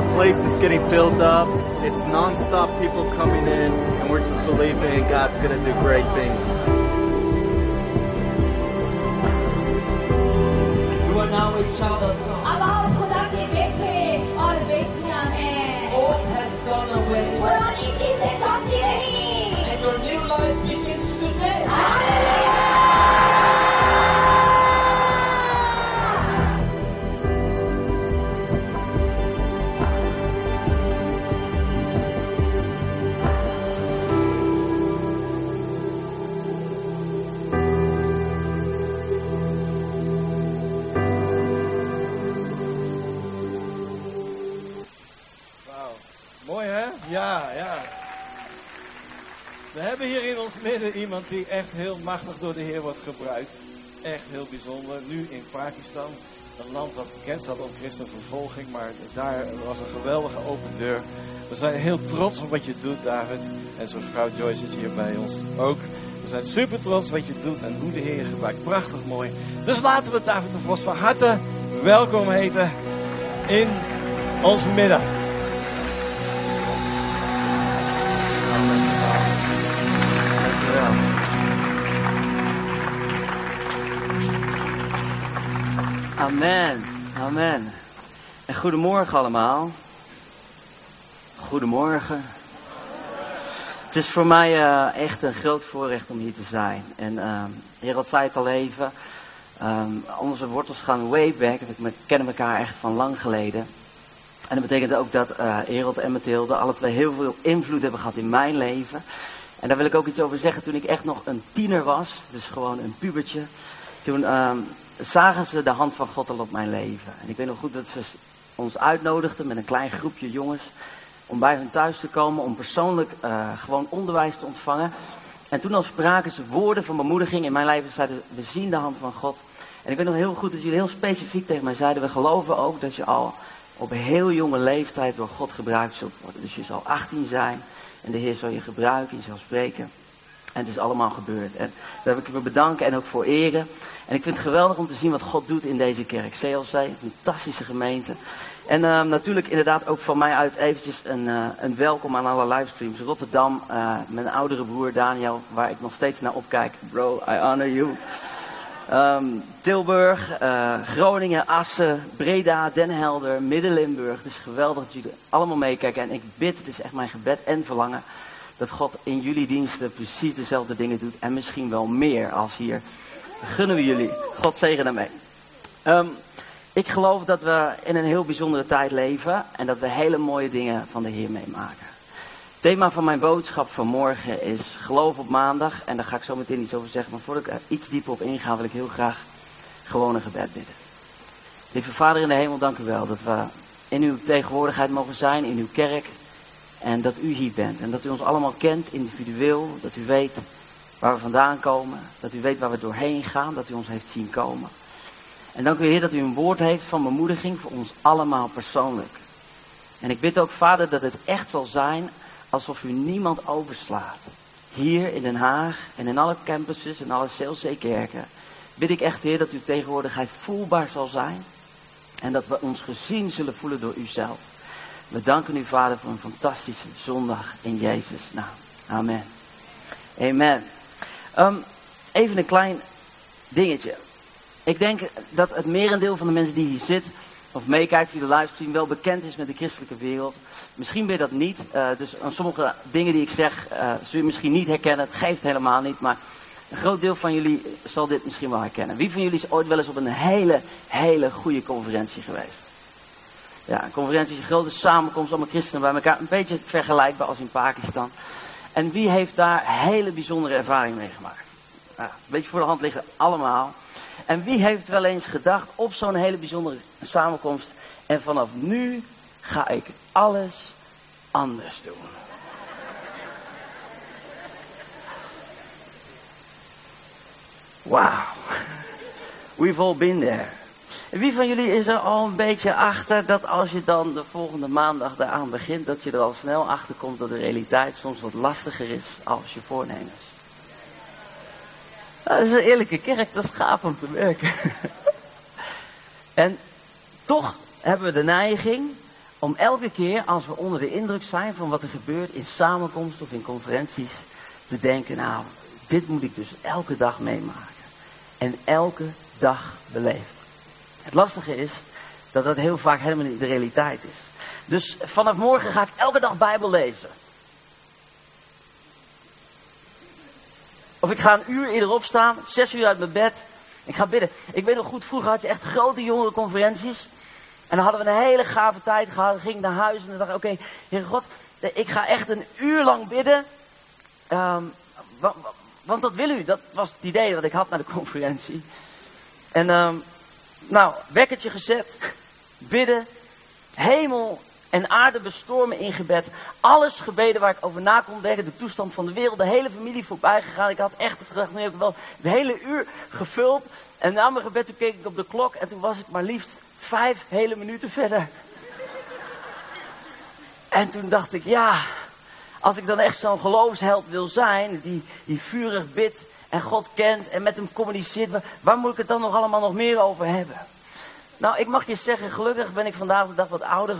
the place is getting filled up. It's non-stop people coming in, and we're just believing God's going to do great things. You are now a child hebben hier in ons midden iemand die echt heel machtig door de Heer wordt gebruikt. Echt heel bijzonder. Nu in Pakistan. Een land dat bekend staat om christenvervolging. Maar daar was een geweldige open deur. We zijn heel trots op wat je doet, David. En zijn vrouw Joyce is hier bij ons ook. We zijn super trots wat je doet en hoe de Heer je gebruikt. Prachtig mooi. Dus laten we David de Vos van harte welkom heten in ons midden. Amen, amen. En goedemorgen allemaal. Goedemorgen. Het is voor mij eh, echt een groot voorrecht om hier te zijn. En uh, Gerald zei het al even. ehm, onze wortels gaan way back. We kennen elkaar echt van lang geleden. En dat betekent ook dat eh Gerald en Mathilde alle twee heel veel invloed hebben gehad in mijn leven. En daar wil ik ook iets over zeggen. Toen ik echt nog een tiener was, dus gewoon een pubertje. Toen ehm, zagen ze de hand van God al op mijn leven. En ik weet nog goed dat ze ons uitnodigden met een klein groepje jongens. Om bij hun thuis te komen, om persoonlijk eh, gewoon onderwijs te ontvangen. En toen al spraken ze woorden van bemoediging in mijn leven. Zeiden we zien de hand van God. En ik weet nog heel goed dat jullie heel specifiek tegen mij zeiden. We geloven ook dat je al op heel jonge leeftijd door God gebruikt zult worden. Dus je zal 18 zijn en de Heer zal je gebruiken, je zal spreken. En het is allemaal gebeurd. En daar wil ik voor bedanken en ook voor eren. En ik vind het geweldig om te zien wat God doet in deze kerk. CLC, een fantastische gemeente. En eh, natuurlijk inderdaad ook van mij uit eventjes een, eh, een welkom aan alle livestreams. Rotterdam, eh, mijn oudere broer Daniel, waar ik nog steeds naar opkijk. Bro, I honor you. Ehm, Tilburg, eh, Groningen, Assen, Breda, Den Helder, Midden-Limburg. Het is geweldig dat jullie allemaal meekijken. En ik bid, het is echt mijn gebed en verlangen, dat God in jullie diensten precies dezelfde dingen doet. En misschien wel meer als hier. Gunnen we jullie. God zegen daarmee. Ehm, ik geloof dat we in een heel bijzondere tijd leven. En dat we hele mooie dingen van de Heer meemaken. Het thema van mijn boodschap vanmorgen is geloof op maandag. En daar ga ik zo meteen iets over zeggen. Maar voordat ik er iets dieper op inga, wil ik heel graag gewoon een gebed bidden. Lieve Vader in de hemel, dank u wel dat we in uw tegenwoordigheid mogen zijn, in uw kerk. En dat u hier bent. En dat u ons allemaal kent, individueel. Dat u weet waar we vandaan komen. Dat u weet waar we doorheen gaan. Dat u ons heeft zien komen. En dank u Heer dat u een woord heeft van bemoediging voor ons allemaal persoonlijk. En ik bid ook Vader dat het echt zal zijn alsof u niemand overslaat. Hier in Den Haag en in alle campuses en alle CLC-kerken bid ik echt Heer dat uw tegenwoordigheid voelbaar zal zijn. En dat we ons gezien zullen voelen door uzelf. We danken u Vader voor een fantastische zondag in Jezus naam. Amen. Amen. Ehm, even een klein dingetje. Ik denk dat het merendeel van de mensen die hier zit of meekijkt via de livestream wel bekend is met de christelijke wereld. Misschien ben je dat niet. eh, dus aan sommige dingen die ik zeg eh, zul je misschien niet herkennen. Het geeft helemaal niet. Maar een groot deel van jullie zal dit misschien wel herkennen. Wie van jullie is ooit wel eens op een hele, hele goede conferentie geweest? Ja, een conferentie is een grote samenkomst, allemaal christenen bij elkaar. Een beetje vergelijkbaar als in Pakistan. En wie heeft daar hele bijzondere ervaring mee gemaakt? Ja, een beetje voor de hand liggen allemaal. En wie heeft wel eens gedacht op zo'n hele bijzondere samenkomst. En vanaf nu ga ik alles anders doen. Wauw. We've all been there. Wie van jullie is er al een beetje achter dat als je dan de volgende maandag daaraan begint, dat je er al snel achter komt dat de realiteit soms wat lastiger is als je voornemens? Nou, dat is een eerlijke kerk, dat is gaaf om te merken. en toch hebben we de neiging om elke keer als we onder de indruk zijn van wat er gebeurt in samenkomsten of in conferenties, te denken, nou, dit moet ik dus elke dag meemaken. En elke dag beleven. Het lastige is dat dat heel vaak helemaal niet de realiteit is. Dus vanaf morgen ga ik elke dag Bijbel lezen. Of ik ga een uur eerder opstaan, zes uur uit mijn bed. Ik ga bidden. Ik weet nog goed, vroeger had je echt grote jongerenconferenties. En dan hadden we een hele gave tijd gehad. Dan ging ik naar huis en dan dacht ik, oké, Heer God, ik ga echt een uur lang bidden. Ehm, wa- wa- want dat wil u. Dat was het idee dat ik had naar de conferentie. En ehm, nou, wekkertje gezet, bidden, hemel en aarde bestormen in gebed. Alles gebeden waar ik over na kon denken, de toestand van de wereld, de hele familie voorbij gegaan. Ik had echt gedacht, nu heb ik wel de hele uur gevuld. En na mijn gebed toen keek ik op de klok en toen was ik maar liefst vijf hele minuten verder. En toen dacht ik, ja, als ik dan echt zo'n geloofsheld wil zijn, die, die vurig bidt en God kent en met hem communiceert, waar, moet ik het dan nog allemaal nog meer over hebben? Nou, ik mag je zeggen, gelukkig ben ik vandaag de dag wat ouder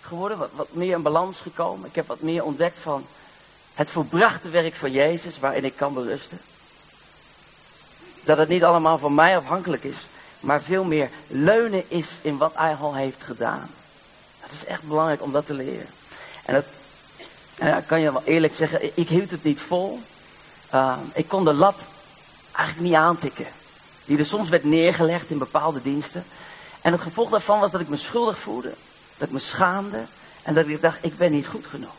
geworden, wat, meer in balans gekomen. Ik heb wat meer ontdekt van het volbrachte werk van Jezus, waarin ik kan berusten. Dat het niet allemaal van mij afhankelijk is, maar veel meer leunen is in wat hij al heeft gedaan. Het is echt belangrijk om dat te leren. En dat ja, kan je wel eerlijk zeggen, ik hield het niet vol. Uh, ik kon de lat eigenlijk niet aantikken. Die er soms werd neergelegd in bepaalde diensten. En het gevolg daarvan was dat ik me schuldig voelde. Dat ik me schaamde. En dat ik dacht, ik ben niet goed genoeg.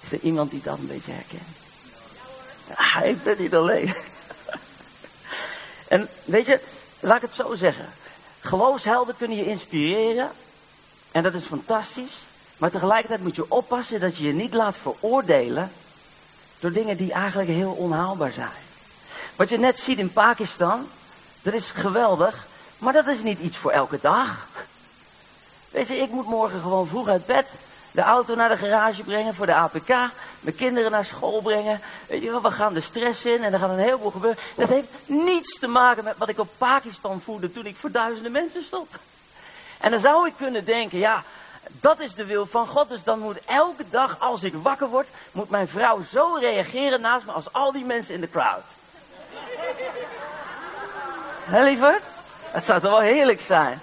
Is er iemand die dat een beetje herkent? Ja, ik ben niet alleen. en weet je, laat ik het zo zeggen. Geloofshelden kunnen je inspireren. En dat is fantastisch. Maar tegelijkertijd moet je oppassen dat je je niet laat veroordelen door dingen die eigenlijk heel onhaalbaar zijn. Wat je net ziet in Pakistan, dat is geweldig, maar dat is niet iets voor elke dag. Weet je, ik moet morgen gewoon vroeg uit bed, de auto naar de garage brengen voor de APK, mijn kinderen naar school brengen. Weet je wel, we gaan de stress in en er gaat een heleboel gebeuren. Dat heeft niets te maken met wat ik op Pakistan voelde toen ik voor duizenden mensen stond. En dan zou ik kunnen denken, ja, dat is de wil van God. Dus dan moet elke dag als ik wakker word, moet mijn vrouw zo reageren naast me als al die mensen in de crowd. Hé lieverd? Het zou toch wel heerlijk zijn.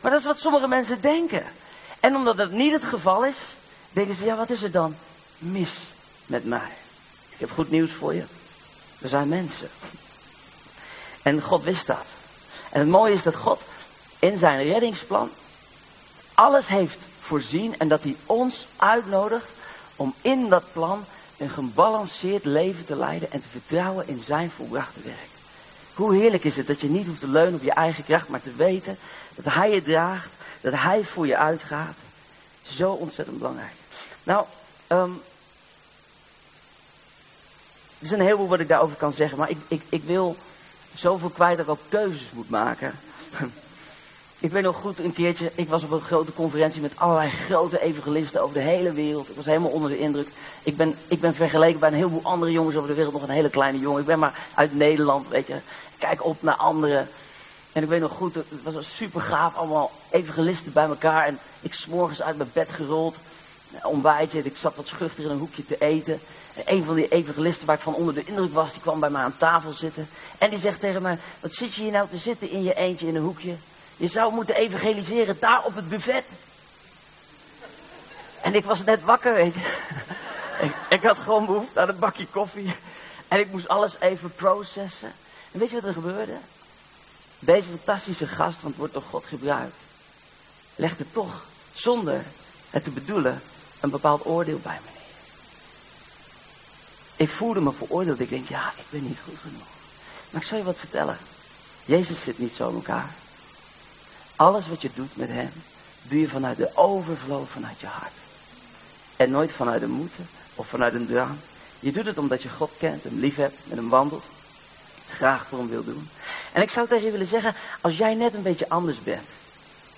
Maar dat is wat sommige mensen denken. En omdat dat niet het geval is, denken ze, ja wat is er dan mis met mij? Ik heb goed nieuws voor je. We zijn mensen. En God wist dat. En het mooie is dat God in zijn reddingsplan alles heeft voorzien en dat hij ons uitnodigt om in dat plan een gebalanceerd leven te leiden en te vertrouwen in zijn volbrachte werk. Hoe heerlijk is het dat je niet hoeft te leunen op je eigen kracht, maar te weten dat hij je draagt, dat hij voor je uitgaat. Zo ontzettend belangrijk. Nou, ehm er is een heleboel wat ik daarover kan zeggen, maar ik, ik, ik wil zoveel kwijt dat ik ook keuzes moet maken. Ik weet nog goed een keertje, ik was op een grote conferentie met allerlei grote evangelisten over de hele wereld. Ik was helemaal onder de indruk. Ik ben, ik ben vergeleken bij een heleboel andere jongens over de wereld, nog een hele kleine jongen. Ik ben maar uit Nederland, weet je. Kijk op naar anderen. En ik weet nog goed, het was super gaaf, allemaal evangelisten bij elkaar. En ik s'morgens uit mijn bed gerold, ontbijtje. Ik zat wat schuchter in een hoekje te eten. En een van die evangelisten waar ik van onder de indruk was, die kwam bij mij aan tafel zitten. En die zegt tegen mij, wat zit je hier nou te zitten in je eentje in een hoekje? Je zou moeten evangeliseren daar op het buffet. En ik was net wakker, weet je. ik, ik had gewoon behoefte aan een bakje koffie. En ik moest alles even processen. En weet je wat er gebeurde? Deze fantastische gast, want wordt door God gebruikt, legde toch, zonder het te bedoelen, een bepaald oordeel bij me neer. Ik voelde me veroordeeld. Ik denk, ja, ik ben niet goed genoeg. Maar ik zal je wat vertellen. Jezus zit niet zo in elkaar. Alles wat je doet met hem, doe je vanuit de overvloed vanuit je hart. En nooit vanuit een moeten of vanuit een drang. Je doet het omdat je God kent, hem lief hebt, met hem wandelt. Graag voor hem wil doen. En ik zou tegen je willen zeggen, als jij net een beetje anders bent.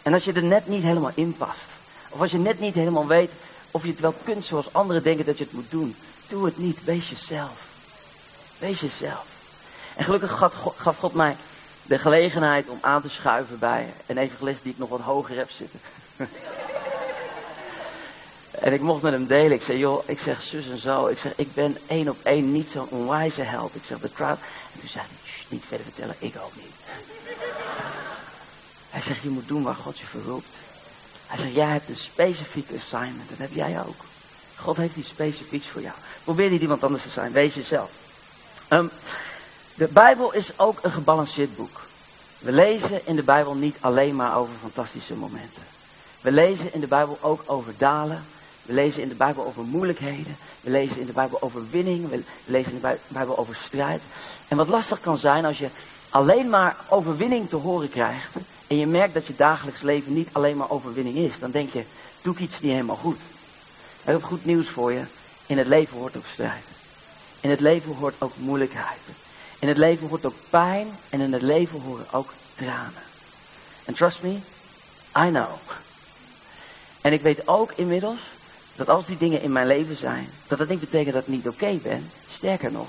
En als je er net niet helemaal in past. Of als je net niet helemaal weet of je het wel kunt zoals anderen denken dat je het moet doen. Doe het niet, wees jezelf. Wees jezelf. En gelukkig gaf God, gaf God mij de gelegenheid om aan te schuiven bij een evangelist die ik nog wat hoger heb zitten. en ik mocht met hem delen. Ik zei, joh, ik zeg zus en zo. Ik zeg, ik ben één op één niet zo'n onwijze held. Ik zeg, de crowd. En toen zei hij, "Sst, niet verder vertellen, ik ook niet. hij zegt, je moet doen waar God je verroept. Hij zegt, jij hebt een specifiek assignment. Dat heb jij ook. God heeft iets specifieks voor jou. Probeer niet iemand anders te zijn. Wees jezelf. Ehm, de Bijbel is ook een gebalanceerd boek. We lezen in de Bijbel niet alleen maar over fantastische momenten. We lezen in de Bijbel ook over dalen. We lezen in de Bijbel over moeilijkheden. We lezen in de Bijbel over winning. We lezen in de Bij- Bijbel over strijd. En wat lastig kan zijn als je alleen maar overwinning te horen krijgt. En je merkt dat je dagelijks leven niet alleen maar overwinning is. Dan denk je, doe ik iets niet helemaal goed. Ik heb goed nieuws voor je. In het leven hoort ook strijd. In het leven hoort ook moeilijkheid. In het leven hoort ook pijn. En in het leven horen ook tranen. En trust me, I know. En ik weet ook inmiddels dat als die dingen in mijn leven zijn, dat dat niet betekent dat ik niet oké ben. Sterker nog,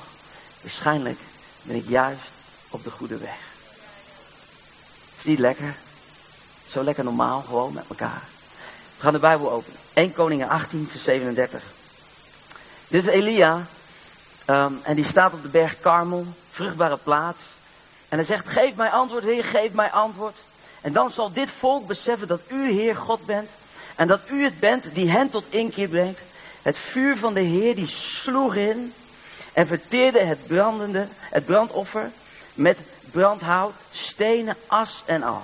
waarschijnlijk ben ik juist op de goede weg. Is niet lekker? Zo lekker normaal, gewoon met elkaar. We gaan de Bijbel openen. 1 Koningen 18, vers 37. Dit is Elia. Ehm, en die staat op de berg Karmel, vruchtbare plaats. En hij zegt, geef mij antwoord, Heer, geef mij antwoord. En dan zal dit volk beseffen dat u Heer God bent. En dat u het bent die hen tot inkeer brengt. Het vuur van de Heer die sloeg in. En verteerde het brandende, het brandoffer. Met brandhout, stenen, as en al.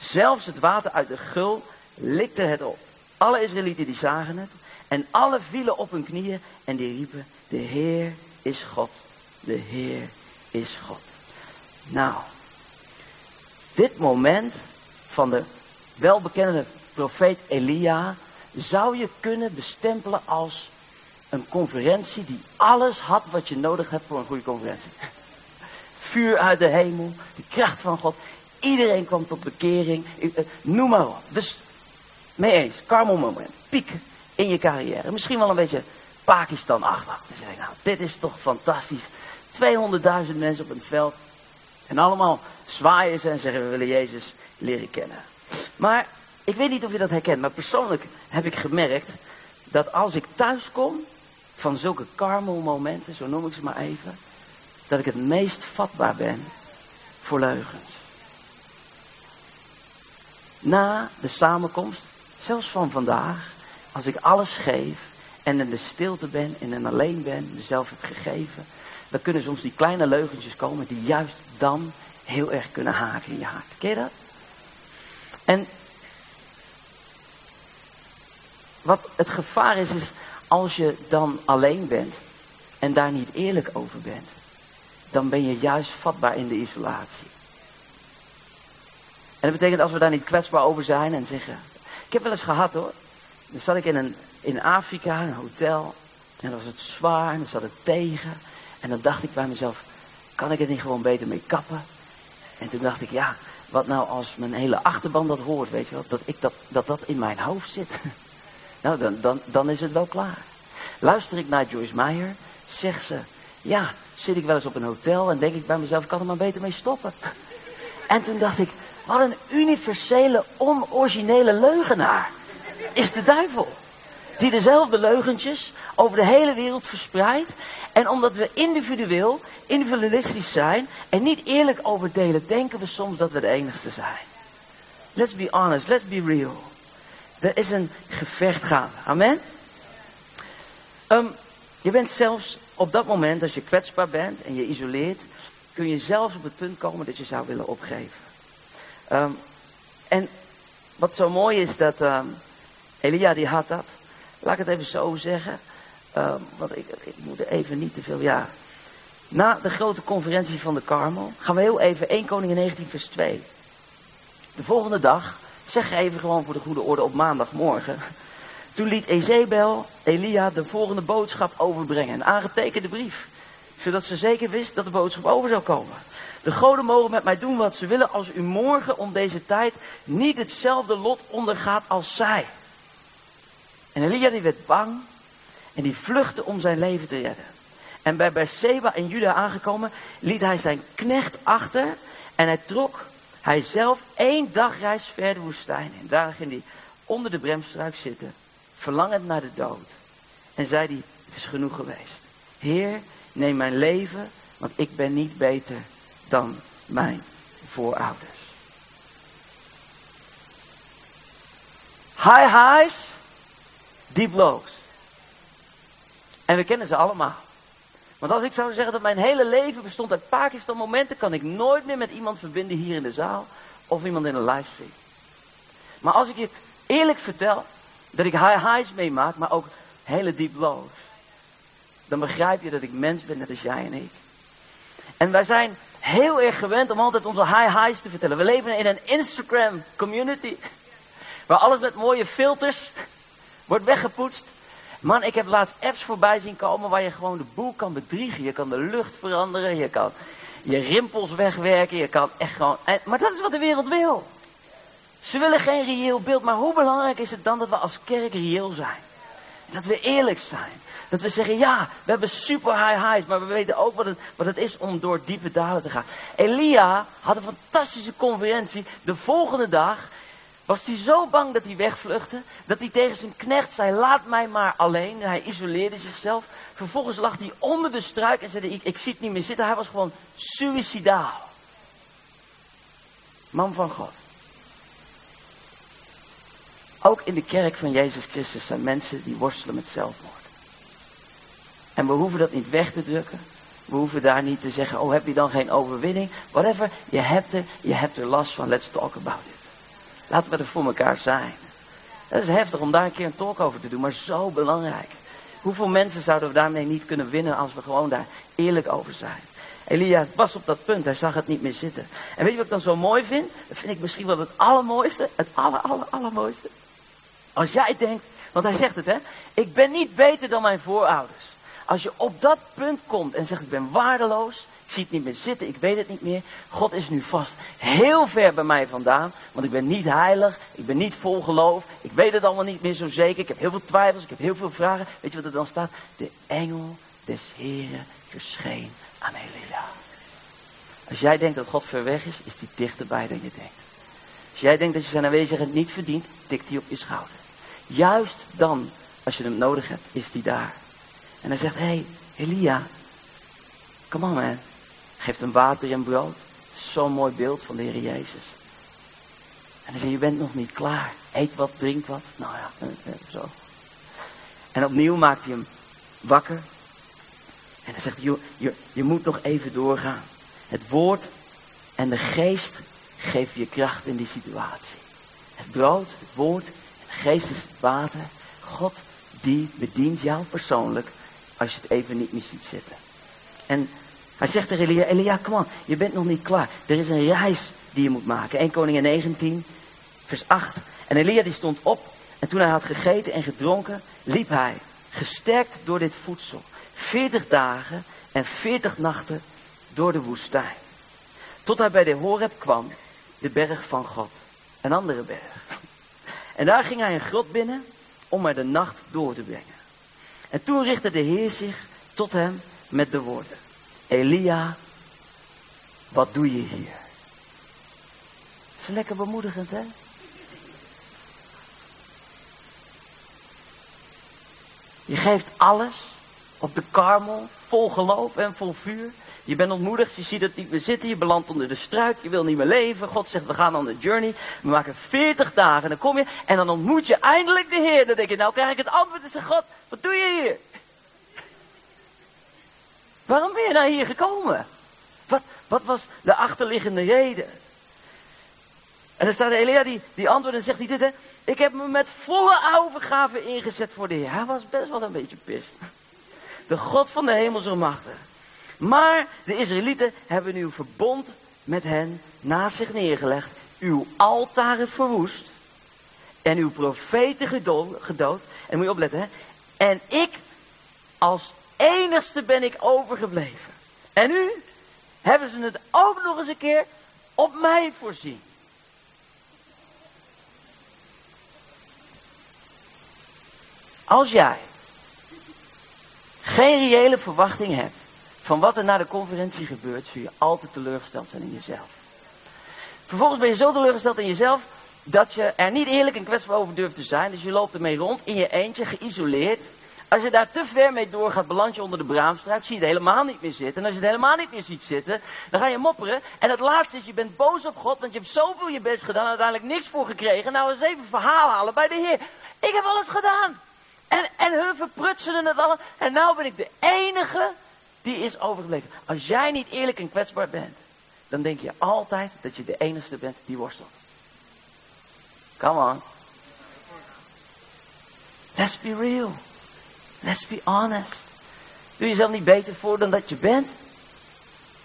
Zelfs het water uit de gul likte het op. Alle Israëlieten die zagen het. En alle vielen op hun knieën en die riepen, de Heer is God. De Heer is God. Nou, dit moment van de welbekende profeet Elia zou je kunnen bestempelen als een conferentie die alles had wat je nodig hebt voor een goede conferentie. Vuur uit de hemel, de kracht van God. Iedereen kwam tot bekering. Eh, Noem maar op. Dus mee eens, Carmel moment, piek in je carrière. Misschien wel een beetje Pakistan-achtig. Zeg ik, nou, dit is toch fantastisch. 200.000 mensen op het veld. En allemaal zwaaien ze en zeggen, we willen Jezus leren kennen. Maar ik weet niet of je dat herkent, maar persoonlijk heb ik gemerkt dat als ik thuis kom van zulke Carmel-momenten, zo noem ik ze maar even, dat ik het meest vatbaar ben voor leugens. Na de samenkomst, zelfs van vandaag, als ik alles geef en in de stilte ben en in alleen ben, mezelf heb gegeven, dan kunnen soms die kleine leugentjes komen die juist dan heel erg kunnen haken in je hart. Ken je dat? En wat het gevaar is, is als je dan alleen bent en daar niet eerlijk over bent, dan ben je juist vatbaar in de isolatie. En dat betekent als we daar niet kwetsbaar over zijn en zeggen. Ik heb wel eens gehad hoor. Dan zat ik in, een, in Afrika, een hotel. En dan was het zwaar en dan zat het tegen. En dan dacht ik bij mezelf, kan ik het niet gewoon beter mee kappen? En toen dacht ik, ja, wat nou als mijn hele achterban dat hoort, weet je wel? Dat ik dat, dat, dat in mijn hoofd zit. nou, dan, dan, dan is het wel klaar. Luister ik naar Joyce Meyer, zegt ze, ja, zit ik wel eens op een hotel en denk ik bij mezelf, kan er maar beter mee stoppen. En toen dacht ik, wat een universele, onoriginele leugenaar is de duivel. Die dezelfde leugentjes over de hele wereld verspreidt. En omdat we individueel, individualistisch zijn en niet eerlijk over delen, denken we soms dat we de enigste zijn. Let's be honest, let's be real. Er is een gevecht gaande. Amen? Ehm, je bent zelfs op dat moment, als je kwetsbaar bent en je isoleert, kun je zelfs op het punt komen dat je zou willen opgeven. Ehm, en wat zo mooi is dat ehm, Elia die had dat. Laat ik het even zo zeggen. Ehm, want ik, ik moet er even niet te veel. Ja. Na de grote conferentie van de Karmel gaan we heel even 1 Koningin 19 vers 2. De volgende dag, zeg even gewoon voor de goede orde op maandagmorgen. Toen liet Ezebel Elia de volgende boodschap overbrengen. Een aangetekende brief. Zodat ze zeker wist dat de boodschap over zou komen. De goden mogen met mij doen wat ze willen als u morgen om deze tijd niet hetzelfde lot ondergaat als zij. En Elia die werd bang en die vluchtte om zijn leven te redden. En bij Beersheba in Juda aangekomen liet hij zijn knecht achter En hij trok hij zelf één dagreis ver de woestijn in. Daar ging hij onder de bremstruik zitten, verlangend naar de dood. En zei hij, het is genoeg geweest. Heer, neem mijn leven, want ik ben niet beter dan mijn voorouders. High highs, lows. En we kennen ze allemaal. Want als ik zou zeggen dat mijn hele leven bestond uit Pakistan momenten, kan ik nooit meer met iemand verbinden hier in de zaal of iemand in een livestream. Maar als ik je eerlijk vertel dat ik high highs meemaak, maar ook hele deep lows, dan begrijp je dat ik mens ben net als jij en ik. En wij zijn heel erg gewend om altijd onze high highs te vertellen. We leven in een Instagram community. Waar alles met mooie filters wordt weggepoetst. Man, ik heb laatst apps voorbij zien komen waar je gewoon de boel kan bedriegen. Je kan de lucht veranderen, je kan je rimpels wegwerken, je kan echt gewoon... Maar dat is wat de wereld wil. Ze willen geen reëel beeld, maar hoe belangrijk is het dan dat we als kerk reëel zijn? Dat we eerlijk zijn. Dat we zeggen, ja, we hebben super high highs, maar we weten ook wat het, wat het is om door diepe dalen te gaan. Elia had een fantastische conferentie. De volgende dag was hij zo bang dat hij wegvluchtte, dat hij tegen zijn knecht zei, laat mij maar alleen. Hij isoleerde zichzelf. Vervolgens lag hij onder de struik en zei, ik, ik zie het niet meer zitten. Hij was gewoon suicidaal. Man van God. Ook in de kerk van Jezus Christus zijn mensen die worstelen met zelfmoord. En we hoeven dat niet weg te drukken. We hoeven daar niet te zeggen, oh heb je dan geen overwinning? Whatever, je hebt er, je hebt er last van, let's talk about it. Laten we er voor elkaar zijn. Dat is heftig om daar een keer een talk over te doen, maar zo belangrijk. Hoeveel mensen zouden we daarmee niet kunnen winnen als we gewoon daar eerlijk over zijn? Elia was op dat punt, hij zag het niet meer zitten. En weet je wat ik dan zo mooi vind? Dat vind ik misschien wel het allermooiste, het aller, aller, allermooiste. Als jij denkt, want hij zegt het hè, ik ben niet beter dan mijn voorouders. Als je op dat punt komt en zegt ik ben waardeloos, zie het niet meer zitten, ik weet het niet meer. God is nu vast heel ver bij mij vandaan, want ik ben niet heilig, ik ben niet vol geloof, ik weet het allemaal niet meer zo zeker, ik heb heel veel twijfels, ik heb heel veel vragen. Weet je wat er dan staat? De engel des Heren verscheen aan Elia. Als jij denkt dat God ver weg is, is hij dichterbij dan je denkt. Als jij denkt dat je zijn aanwezigheid niet verdient, tikt hij op je schouder. Juist dan, als je hem nodig hebt, is hij daar. En hij zegt, hé, hey, Elia, come on man. Geeft hem water en brood. Zo'n mooi beeld van de Heer Jezus. En hij zegt, je bent nog niet klaar. Eet wat, drink wat. Nou ja, zo. En opnieuw maakt hij hem wakker. En hij zegt, je, je, je moet nog even doorgaan. Het woord en de geest geven je kracht in die situatie. Het brood, het woord de geest is het water. God die bedient jou persoonlijk als je het even niet meer ziet zitten. En hij zegt tegen Elia, Elia, kom on, je bent nog niet klaar. Er is een reis die je moet maken. 1 Koningin 19, vers 8. En Elia die stond op en toen hij had gegeten en gedronken, liep hij, gesterkt door dit voedsel, 40 dagen en 40 nachten door de woestijn. Tot hij bij de Horeb kwam, de berg van God. Een andere berg. En daar ging hij een grot binnen om er de nacht door te brengen. En toen richtte de Heer zich tot hem met de woorden. Elia, wat doe je hier? Dat is lekker bemoedigend, hè? Je geeft alles op de karmel, vol geloof en vol vuur. Je bent ontmoedigd, je ziet het niet meer zitten, je belandt onder de struik, je wil niet meer leven. God zegt, we gaan on de journey. We maken 40 dagen en dan kom je en dan ontmoet je eindelijk de Heer. Dan denk je, nou krijg ik het antwoord en zeg God, wat doe je hier? Waarom ben je nou hier gekomen? Wat, wat was de achterliggende reden? En dan staat Elia die, die antwoordt en zegt hij dit, hè. Ik heb me met volle overgave ingezet voor de Heer. Hij was best wel een beetje pist. De God van de hemelse machten. Maar de Israëlieten hebben uw verbond met hen naast zich neergelegd. Uw altaren verwoest. En uw profeten gedood. En moet je opletten, hè. En ik als enigste ben ik overgebleven. En nu hebben ze het ook nog eens een keer op mij voorzien. Als jij geen reële verwachting hebt van wat er na de conferentie gebeurt, zul je altijd teleurgesteld zijn in jezelf. Vervolgens ben je zo teleurgesteld in jezelf dat je er niet eerlijk en kwetsbaar over durft te zijn. Dus je loopt ermee rond in je eentje, geïsoleerd. Als je daar te ver mee doorgaat, beland je onder de braamstruik, zie je het helemaal niet meer zitten. En als je het helemaal niet meer ziet zitten, dan ga je mopperen. En het laatste is, je bent boos op God, want je hebt zoveel je best gedaan en uiteindelijk niks voor gekregen. Nou, eens even verhaal halen bij de Heer. Ik heb alles gedaan. En, en hun verprutselen het allemaal. En nou ben ik de enige die is overgebleven. Als jij niet eerlijk en kwetsbaar bent, dan denk je altijd dat je de enige bent die worstelt. Come on. Let's be real. Let's be honest. Doe jezelf niet beter voor dan dat je bent.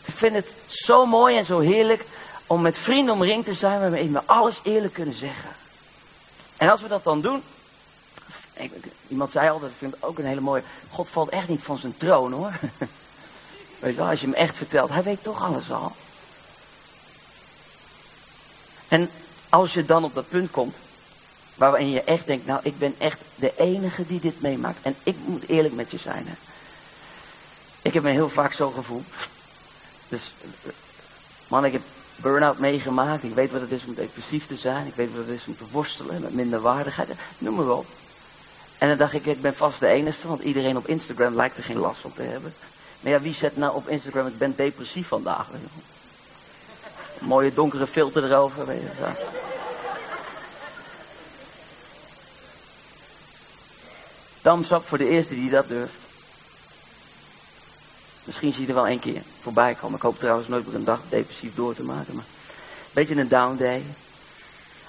Ik vind het zo mooi en zo heerlijk om met vrienden omringd te zijn waarmee we alles eerlijk kunnen zeggen. En als we dat dan doen. Iemand zei altijd, ik vind het ook een hele mooie. God valt echt niet van zijn troon hoor. Weet je wel, als je hem echt vertelt, hij weet toch alles al. En als je dan op dat punt komt, waarin je echt denkt, nou ik ben echt de enige die dit meemaakt. En ik moet eerlijk met je zijn. Hè. Ik heb me heel vaak zo gevoeld. Dus, man, ik heb burn-out meegemaakt. Ik weet wat het is om depressief te zijn. Ik weet wat het is om te worstelen met minderwaardigheid. Noem maar op. En dan dacht ik, ik ben vast de enige, want iedereen op Instagram lijkt er geen last van te hebben. Maar ja, wie zet nou op Instagram, ik ben depressief vandaag. Mooie donkere filter erover. Weet je, up voor de eerste die dat durft. Misschien zie je er wel één keer voorbij komen. Ik hoop trouwens nooit meer een dag depressief door te maken. Maar een beetje een down day.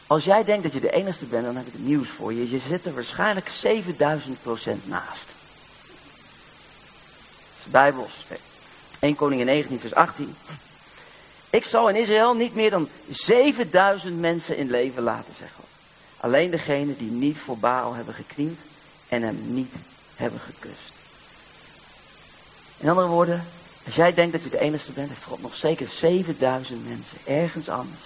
Als jij denkt dat je de enige bent, dan heb ik het nieuws voor je. Je zit er waarschijnlijk 7000% naast. Dat is Bijbels. 1 Koningin 19 vers 18. Ik zal in Israël niet meer dan 7000 mensen in leven laten, zegt God. Alleen degenen die niet voor Baal hebben geknield en hem niet hebben gekust. In andere woorden, als jij denkt dat je de enige bent, heeft God nog zeker 7000 mensen ergens anders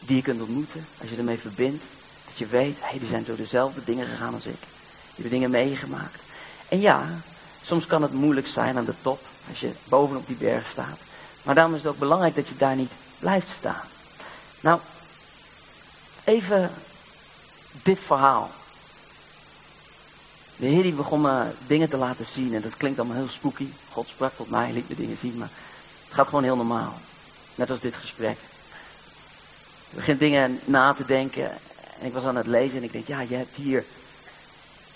die je kunt ontmoeten als je ermee verbindt. Dat je weet, hé, die zijn door dezelfde dingen gegaan als ik. Die hebben dingen meegemaakt. En ja, soms kan het moeilijk zijn aan de top, als je bovenop die berg staat. Maar daarom is het ook belangrijk dat je daar niet blijft staan. Nou, even dit verhaal. De Heer die begon me dingen te laten zien en dat klinkt allemaal heel spooky. God sprak tot mij, liet me dingen zien, maar het gaat gewoon heel normaal. Net als dit gesprek. Ik begin dingen na te denken en ik was aan het lezen en ik denk, ja, je hebt hier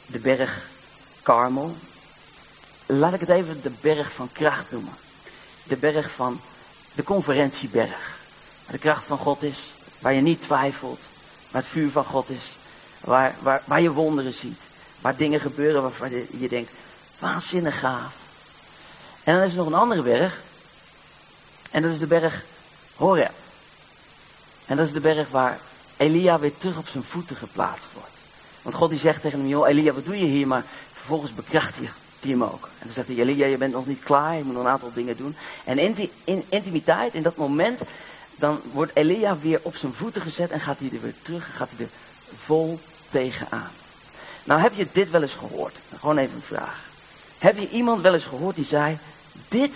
de berg Karmel. Laat ik het even de berg van kracht noemen. De berg van de conferentieberg. Waar de kracht van God is, waar je niet twijfelt, waar het vuur van God is, waar, waar, waar je wonderen ziet, waar dingen gebeuren waarvan je, denkt, waanzinnig gaaf. En dan is er nog een andere berg, en dat is de berg Horeb. En dat is de berg waar Elia weer terug op zijn voeten geplaatst wordt. Want God die zegt tegen hem, joh Elia, wat doe je hier? Maar vervolgens bekrachtigt hij hem ook. En dan zegt hij, Elia, je bent nog niet klaar, je moet nog een aantal dingen doen. En in in intimiteit, in dat moment, dan wordt Elia weer op zijn voeten gezet en gaat hij er weer terug, gaat hij er vol tegenaan. Nou, heb je dit wel eens gehoord? Gewoon even een vraag. Heb je iemand wel eens gehoord die zei, dit,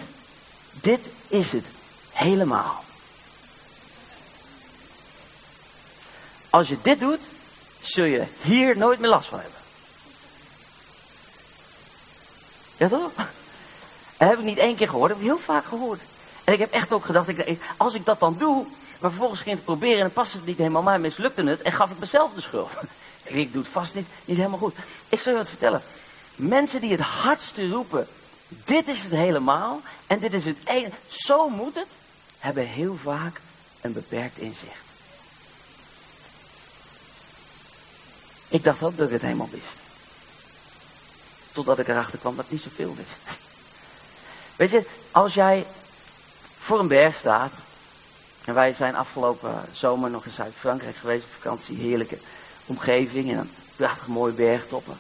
dit is het helemaal. Als je dit doet, zul je hier nooit meer last van hebben. Ja toch? Heb ik niet één keer gehoord, dat heb ik heel vaak gehoord. En ik heb echt ook gedacht, als ik dat dan doe, maar vervolgens ging het proberen en dan past het niet helemaal, maar mislukte het en gaf ik mezelf de schuld. Ik doe het vast niet, niet helemaal goed. Ik zal je wat vertellen. Mensen die het hardste roepen, dit is het helemaal en dit is het enige, zo moet het, hebben heel vaak een beperkt inzicht. Ik dacht ook dat ik het helemaal wist. Totdat ik erachter kwam dat ik niet zoveel wist. Weet je, als jij voor een berg staat. En wij zijn afgelopen zomer nog in Zuid-Frankrijk geweest op vakantie. Heerlijke omgeving en een prachtig mooie bergtoppen.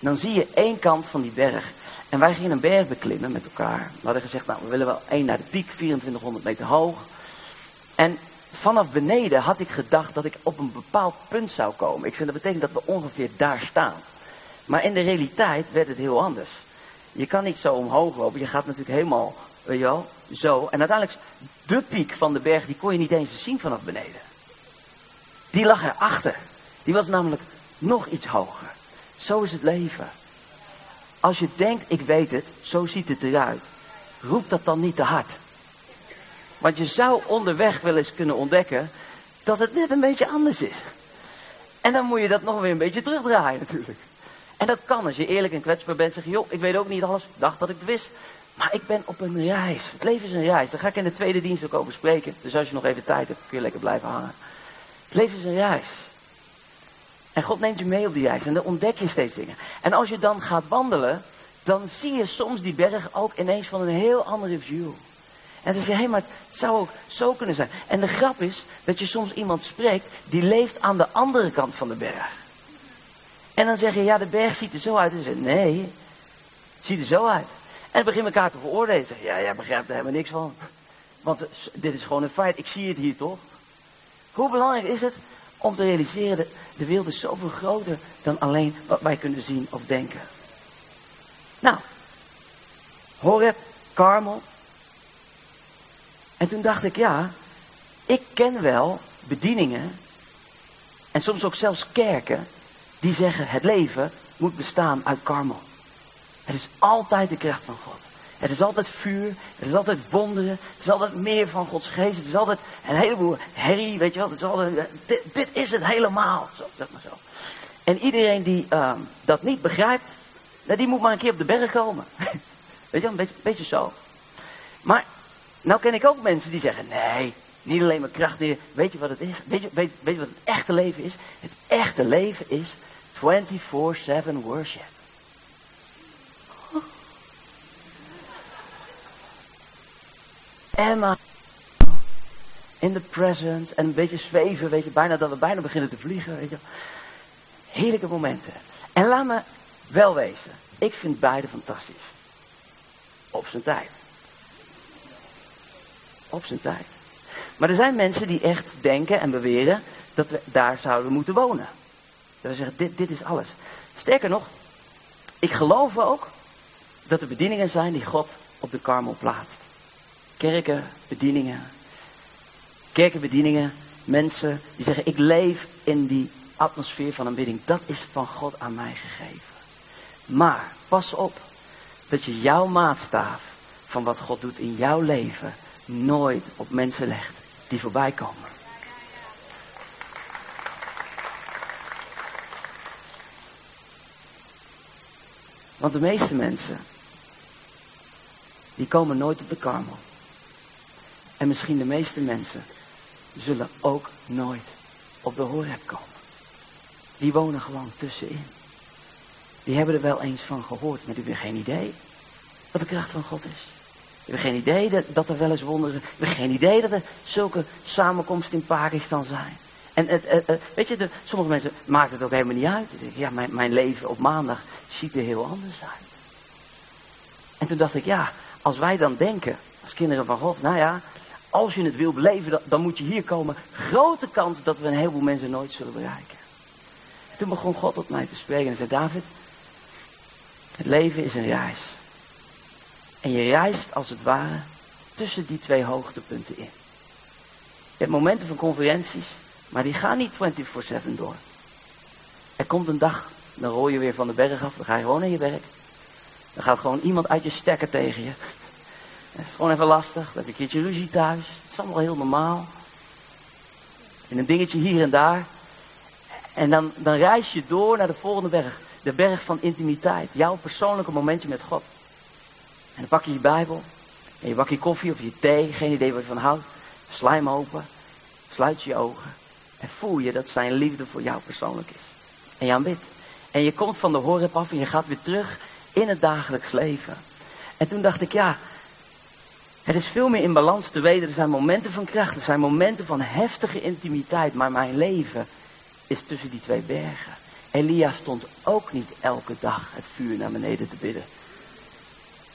En dan zie je één kant van die berg. En wij gingen een berg beklimmen met elkaar. We hadden gezegd, nou we willen wel één naar de piek, 2400 meter hoog. En vanaf beneden had ik gedacht dat ik op een bepaald punt zou komen. Ik zei, dat betekent dat we ongeveer daar staan. Maar in de realiteit werd het heel anders. Je kan niet zo omhoog lopen. Je gaat natuurlijk helemaal, zo. En uiteindelijk, de piek van de berg, die kon je niet eens zien vanaf beneden. Die lag erachter. Die was namelijk nog iets hoger. Zo is het leven. Als je denkt, ik weet het, zo ziet het eruit. Roep dat dan niet te hard. Want je zou onderweg wel eens kunnen ontdekken dat het net een beetje anders is. En dan moet je dat nog weer een beetje terugdraaien natuurlijk. En dat kan als je eerlijk en kwetsbaar bent. Zeg je, joh, ik weet ook niet alles. Dacht dat ik het wist. Maar ik ben op een reis. Het leven is een reis. Daar ga ik in de tweede dienst ook over spreken. Dus als je nog even tijd hebt, kun je lekker blijven hangen. Het leven is een reis. En God neemt je mee op die reis. En dan ontdek je steeds dingen. En als je dan gaat wandelen, dan zie je soms die berg ook ineens van een heel andere view. En dan zeg je, hé, hey, maar het zou ook zo kunnen zijn. En de grap is dat je soms iemand spreekt die leeft aan de andere kant van de berg. En dan zeg je, ja, de berg ziet er zo uit. En ze nee, ziet er zo uit. En begin elkaar te veroordelen. Zeg, ja, jij begrijpt er helemaal niks van. Want dit is gewoon een feit. Ik zie het hier toch? Hoe belangrijk is het om te realiseren dat de wereld is zoveel groter dan alleen wat wij kunnen zien of denken. Nou, Horeb, Karmel. En toen dacht ik, ja, ik ken wel bedieningen en soms ook zelfs kerken die zeggen het leven moet bestaan uit Karmel. Het is altijd de kracht van God. Het is altijd vuur, het is altijd wonderen, het is altijd meer van Gods geest, het is altijd een heleboel herrie, weet je wel. Het is altijd, dit, dit is het helemaal, zo, zeg maar zo. En iedereen die uh, dat niet begrijpt, nou, die moet maar een keer op de berg komen. weet je wel, een beetje, beetje zo. Maar, nou ken ik ook mensen die zeggen, nee, niet alleen maar kracht meer. Weet je wat het is? Weet je, weet, weet je wat het echte leven is? Het echte leven is 24-7 worship. Emma. In the presence. En een beetje zweven, weet je, bijna dat we bijna beginnen te vliegen, weet je. Heerlijke momenten. En laat me wel wezen. Ik vind beide fantastisch. Op zijn tijd. Op zijn tijd. Maar er zijn mensen die echt denken en beweren dat we daar zouden moeten wonen. Dat we zeggen, dit, dit is alles. Sterker nog, ik geloof ook dat er bedieningen zijn die God op de karmel plaatst kerken, bedieningen. Kerkenbedieningen, mensen die zeggen, ik leef in die atmosfeer van aanbidding. Dat is van God aan mij gegeven. Maar pas op dat je jouw maatstaaf van wat God doet in jouw leven nooit op mensen legt die voorbij komen. Want de meeste mensen, die komen nooit op de karmel. En misschien de meeste mensen zullen ook nooit op de Horeb komen. Die wonen gewoon tussenin. Die hebben er wel eens van gehoord, maar die hebben geen idee wat de kracht van God is. Die hebben geen idee dat, dat er wel eens wonderen. Die hebben geen idee dat er zulke samenkomsten in Pakistan zijn. En het, het, weet je, de, sommige mensen maakt het ook helemaal niet uit. Ja, mijn, mijn leven op maandag ziet er heel anders uit. En toen dacht ik, ja, als wij dan denken, als kinderen van God, nou ja, als je het wil beleven, dan moet je hier komen. Grote kans dat we een heleboel mensen nooit zullen bereiken. toen begon God tot mij te spreken en zei, David, het leven is een reis. En je reist als het ware tussen die twee hoogtepunten in. Je hebt momenten van conferenties, maar die gaan niet 24-7 door. Er komt een dag, dan rol je weer van de berg af, dan ga je gewoon naar je werk. Dan gaat gewoon iemand uit je stekker tegen je. Het is gewoon even lastig. Dan heb je een keertje ruzie thuis. Het is allemaal heel normaal. En een dingetje hier en daar. En dan, dan reis je door naar de volgende berg. De berg van intimiteit. Jouw persoonlijke momentje met God. En dan pak je je Bijbel. En je bak je koffie of je thee. Geen idee wat je van houdt. Sla hem open. Sluit je ogen. En voel je dat zijn liefde voor jou persoonlijk is. En je aanbidt. En je komt van de horeb af en je gaat weer terug in het dagelijks leven. En toen dacht ik, ja, het is veel meer in balans te weten. Er zijn momenten van kracht, er zijn momenten van heftige intimiteit. Maar mijn leven is tussen die twee bergen. Elia stond ook niet elke dag het vuur naar beneden te bidden.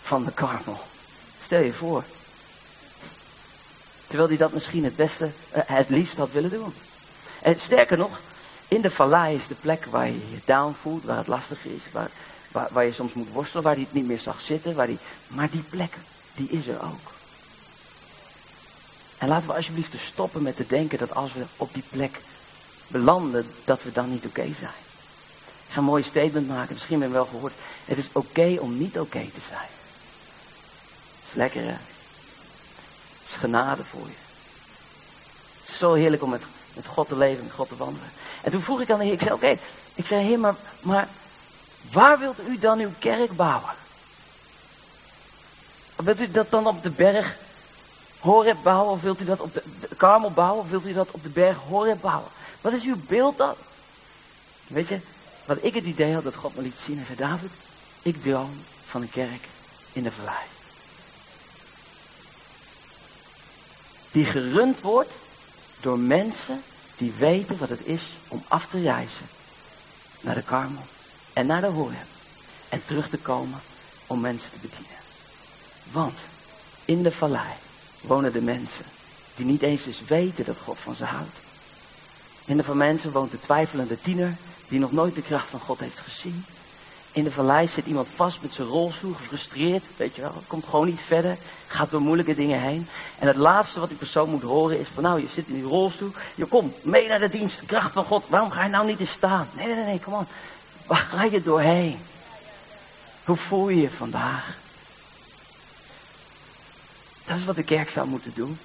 Van de karmel. Stel je voor. Terwijl hij dat misschien het beste, eh, het liefst had willen doen. En sterker nog, in de vallei is de plek waar je je down voelt, waar het lastig is, waar, waar, je soms moet worstelen, waar hij het niet meer zag zitten. Waar die, maar die plek, die is er ook. En laten we alsjeblieft stoppen met te denken dat als we op die plek belanden, dat we dan niet oké zijn. Ik ga een mooi statement maken, misschien ben je wel gehoord. Het is oké om niet oké te zijn. is lekker hè? Het is genade voor je. Het is zo heerlijk om met, met God te leven, met God te wandelen. En toen vroeg ik aan de Heer, ik zei oké, ik zei Heer, maar, maar waar wilt u dan uw kerk bouwen? Wilt u dat dan op de berg Horeb bouwen? Of wilt u dat op de, de Karmel bouwen? Of wilt u dat op de berg Horeb bouwen? Wat is uw beeld dan? Weet je, wat ik het idee had dat God me liet zien. Hij zei, David, ik droom van een kerk in de vallei. Die gerund wordt door mensen die weten wat het is om af te reizen naar de Karmel en naar de Horeb. En terug te komen om mensen te bedienen. Want in de vallei wonen de mensen die niet eens eens weten dat God van ze houdt. In de van mensen woont de twijfelende tiener die nog nooit de kracht van God heeft gezien. In de vallei zit iemand vast met zijn rolstoel, gefrustreerd, weet je wel, komt gewoon niet verder, gaat door moeilijke dingen heen. En het laatste wat die persoon moet horen is van nou, je zit in die rolstoel, je komt mee naar de dienst, de kracht van God, waarom ga je nou niet eens staan? Nee, nee, nee, kom on, waar ga je doorheen? Hoe voel je je vandaag? Dat is wat de kerk zou moeten doen.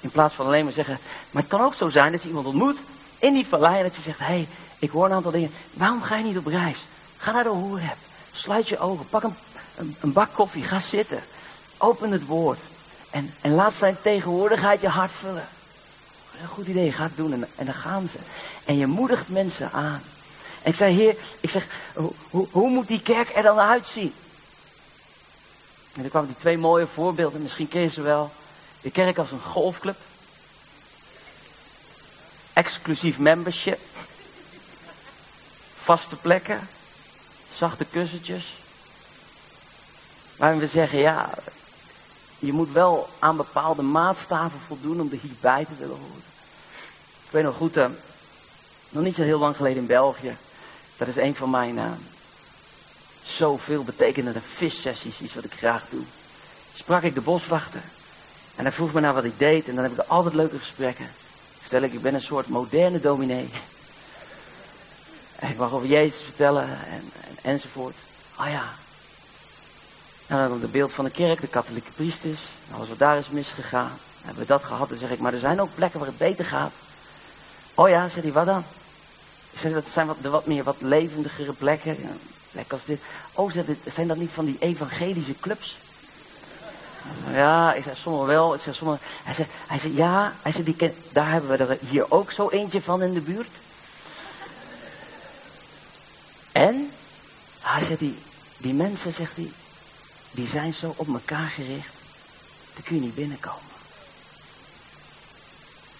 In plaats van alleen maar zeggen, maar het kan ook zo zijn dat je iemand ontmoet in die vallei en dat je zegt, hé, hey, ik hoor een aantal dingen. Waarom ga je niet op reis? Ga naar de Horeb. Sluit je ogen. Pak een, een, een, bak koffie. Ga zitten. Open het woord. En, en laat zijn tegenwoordigheid je hart vullen. Een goed idee. Ga het doen. En, en dan gaan ze. En je moedigt mensen aan. En ik zei, heer, ik zeg, hoe, hoe moet die kerk er dan uitzien? En er kwamen die twee mooie voorbeelden. Misschien ken je ze wel. De kerk als een golfclub. Exclusief membership. Vaste plekken. Zachte kussentjes. Waarin we zeggen, ja, je moet wel aan bepaalde maatstaven voldoen om er hierbij te willen horen. Ik weet nog goed, uh, nog niet zo heel lang geleden in België. Dat is een van mijn uh, zoveel betekenende vissessies, iets wat ik graag doe. Sprak ik de boswachter. En hij vroeg me naar wat ik deed. En dan heb ik altijd leuke gesprekken. Vertel ik, ik ben een soort moderne dominee. En ik mag over Jezus vertellen en, en, enzovoort. Ah ja. En dan de beeld van de kerk, de katholieke priesters. Nou, als wat daar is misgegaan, hebben we dat gehad. Dan zeg ik, maar er zijn ook plekken waar het beter gaat. Oh ja, zei hij, wat dan? Ik zeg, dat zijn wat, de wat meer wat levendigere plekken. Ja, plekken als dit. Oh, zijn dat niet van die evangelische clubs? Ja, ik zei sommige wel. Ik zei sommige, hij zei, hij zei ja, hij zei, die daar hebben we er hier ook zo eentje van in de buurt. En, hij zegt, die, die mensen, zegt hij, die zijn zo op elkaar gericht, daar kun je niet binnenkomen.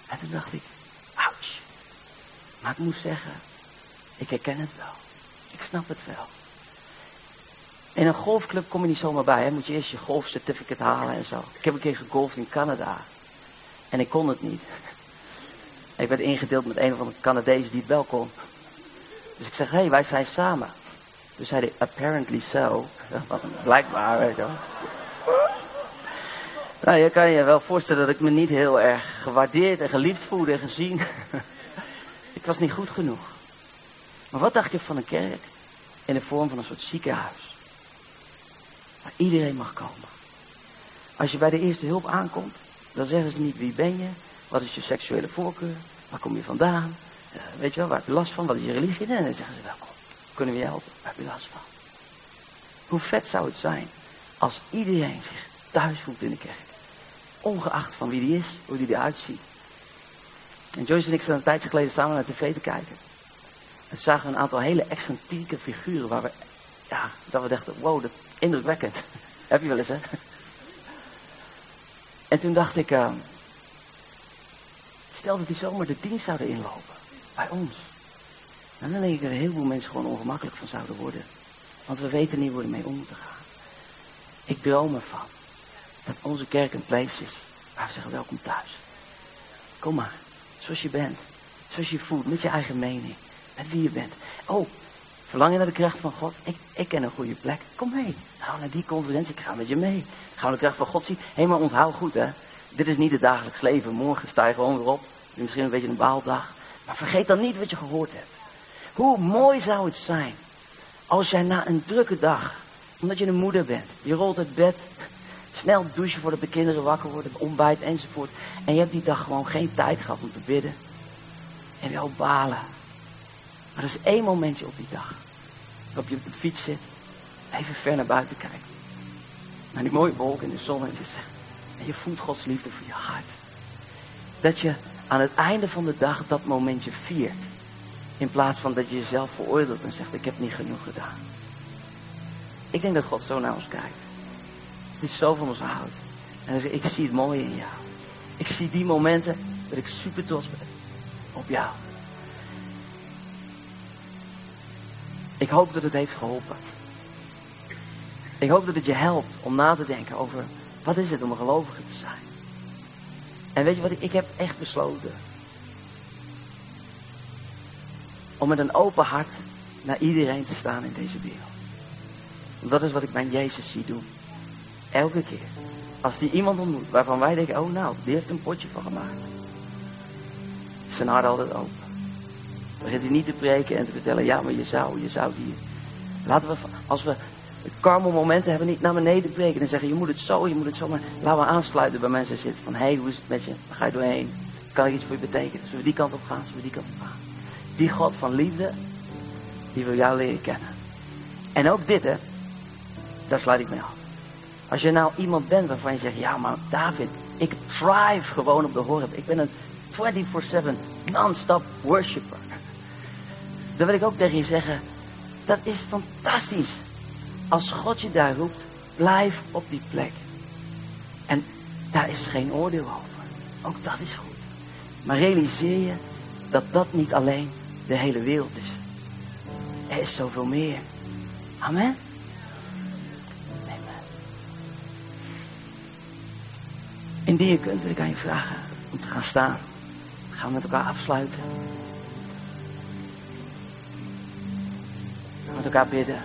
En toen dacht ik, ouch. Maar ik moest zeggen, ik herken het wel. Ik snap het wel. In een golfclub kom je niet zomaar bij. Hè? Moet je eerst je golfcertificate halen en zo. Ik heb een keer gegolfd in Canada. En ik kon het niet. Ik werd ingedeeld met een van de Canadezen die het wel kon. Dus ik zeg, hé, hey, wij zijn samen. Dus hij, apparently so. Blijkbaar, weet je wel. Nou, je kan je wel voorstellen dat ik me niet heel erg gewaardeerd en geliefd voelde en gezien. ik was niet goed genoeg. Maar wat dacht je van een kerk? In de vorm van een soort ziekenhuis. Waar iedereen mag komen. Als je bij de eerste hulp aankomt, dan zeggen ze niet wie ben je, wat is je seksuele voorkeur, waar kom je vandaan, uh, weet je wel, waar heb je last van, wat is je religie? En dan zeggen ze welkom, kunnen we je helpen, waar heb je last van? Hoe vet zou het zijn als iedereen zich thuis voelt in de kerk. Ongeacht van wie die is, hoe die eruit ziet. En Joyce en ik zijn een tijdje geleden samen naar tv te kijken. En zagen een aantal hele excentrieke figuren waar we, ja, dat we dachten, wow, dat indrukwekkend. Heb je wel eens, hè? En toen dacht ik, uh, stel dat die zomaar de dienst zouden inlopen. Bij ons. En dan denk ik dat een heleboel mensen gewoon ongemakkelijk van zouden worden. Want we weten niet hoe ermee om moeten gaan. Ik droom ervan. Dat onze kerk een place is. Waar we zeggen welkom thuis. Kom maar. Zoals je bent. Zoals je voelt. Met je eigen mening. Met wie je bent. Oh, verlang je naar de kracht van God? Ik, ik ken een goede plek. Kom mee. Ga naar die conferentie. Ik ga met je mee. Ga naar de kracht van God zien. Hé, maar onthoud goed hè. Dit is niet het dagelijks leven. Morgen sta je gewoon weer op. Misschien een beetje een baaldag. Maar vergeet dan niet wat je gehoord hebt. Hoe mooi zou het zijn als jij na een drukke dag, omdat je een moeder bent, je rolt uit bed, snel douchen voordat de kinderen wakker worden, ontbijt enzovoort. En je hebt die dag gewoon geen tijd gehad om te bidden. En wel balen. Maar er is één momentje op die dag. Waarop je op de fiets zit, even ver naar buiten kijkt. Naar die mooie wolken in de zon en je zegt. En je voelt Gods liefde voor je hart. Dat je aan het einde van de dag dat momentje viert. In plaats van dat je jezelf veroordeelt en zegt, ik heb niet genoeg gedaan. Ik denk dat God zo naar ons kijkt. Is zo van ons houdt. En hij zegt, ik zie het mooie in jou. Ik zie die momenten dat ik super trots ben op jou. Ik hoop dat het heeft geholpen. Ik hoop dat het je helpt om na te denken over wat is het om een gelovige te zijn. En weet je wat, ik, heb echt besloten. Om met een open hart naar iedereen te staan in deze wereld. Dat is wat ik bij Jezus zie doen. Elke keer. Als die iemand ontmoet waarvan wij denken, oh nou, die heeft een potje van gemaakt. Zijn hart altijd open. Begint hij niet te preken en te vertellen, ja, maar je zou, je zou hier. Laten we, als we karmo momenten hebben, niet naar beneden preken en zeggen, je moet het zo, je moet het zo. Maar laten we aansluiten bij mensen zitten van, hé, hey, hoe is het met je? Ga je doorheen? Kan ik iets voor je betekenen? Zullen we die kant op gaan? Zullen we die kant op gaan? Die God van liefde, die wil jou leren kennen. En ook dit, hè, daar sluit ik mee af. Als je nou iemand bent waarvan je zegt, ja maar David, ik thrive gewoon op de horeb. Ik ben een 24-7 non-stop worshipper. Dan wil ik ook tegen je zeggen, dat is fantastisch. Als God je daar roept, blijf op die plek. En daar is geen oordeel over. Ook dat is goed. Maar realiseer je dat dat niet alleen de hele wereld is. Er is zoveel meer. Amen. Indien je kunt, wil ik aan je vragen om te gaan staan. Gaan we met elkaar afsluiten. Met elkaar bidden.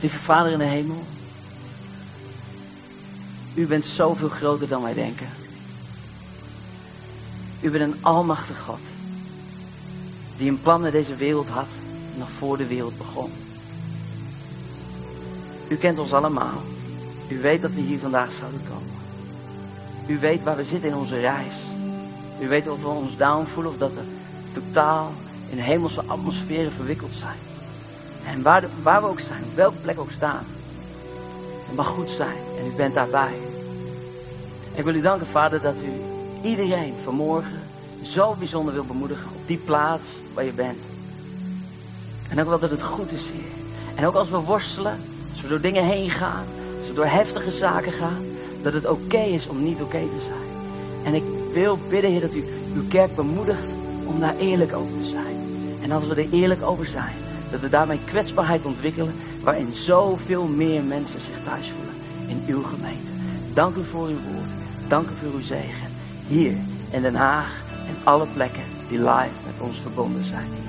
Lieve Vader in de hemel. U bent zoveel groter dan wij denken. U bent een almachtig God. Die een plan naar deze wereld had, nog voor de wereld begon. U kent ons allemaal. U weet dat we hier vandaag zouden komen. U weet waar we zitten in onze reis. U weet of we ons down voelen of dat we totaal in hemelse atmosferen verwikkeld zijn. En waar, waar we ook zijn, op welke plek ook staan. Het mag goed zijn en u bent daarbij. Ik wil u danken, Vader, dat u iedereen vanmorgen zo bijzonder wil bemoedigen op die plaats waar je bent. En ook wel dat het goed is, Heer. En ook als we worstelen, als we door dingen heen gaan, door heftige zaken gaan, dat het oké is om niet oké te zijn. En ik wil bidden, Heer, dat u uw kerk bemoedigt om daar eerlijk over te zijn. En als we er eerlijk over zijn, dat we daarmee kwetsbaarheid ontwikkelen waarin zoveel meer mensen zich thuis voelen in uw gemeente. Dank u voor uw woord. Dank u voor uw zegen. Hier in Den Haag en alle plekken die live met ons verbonden zijn.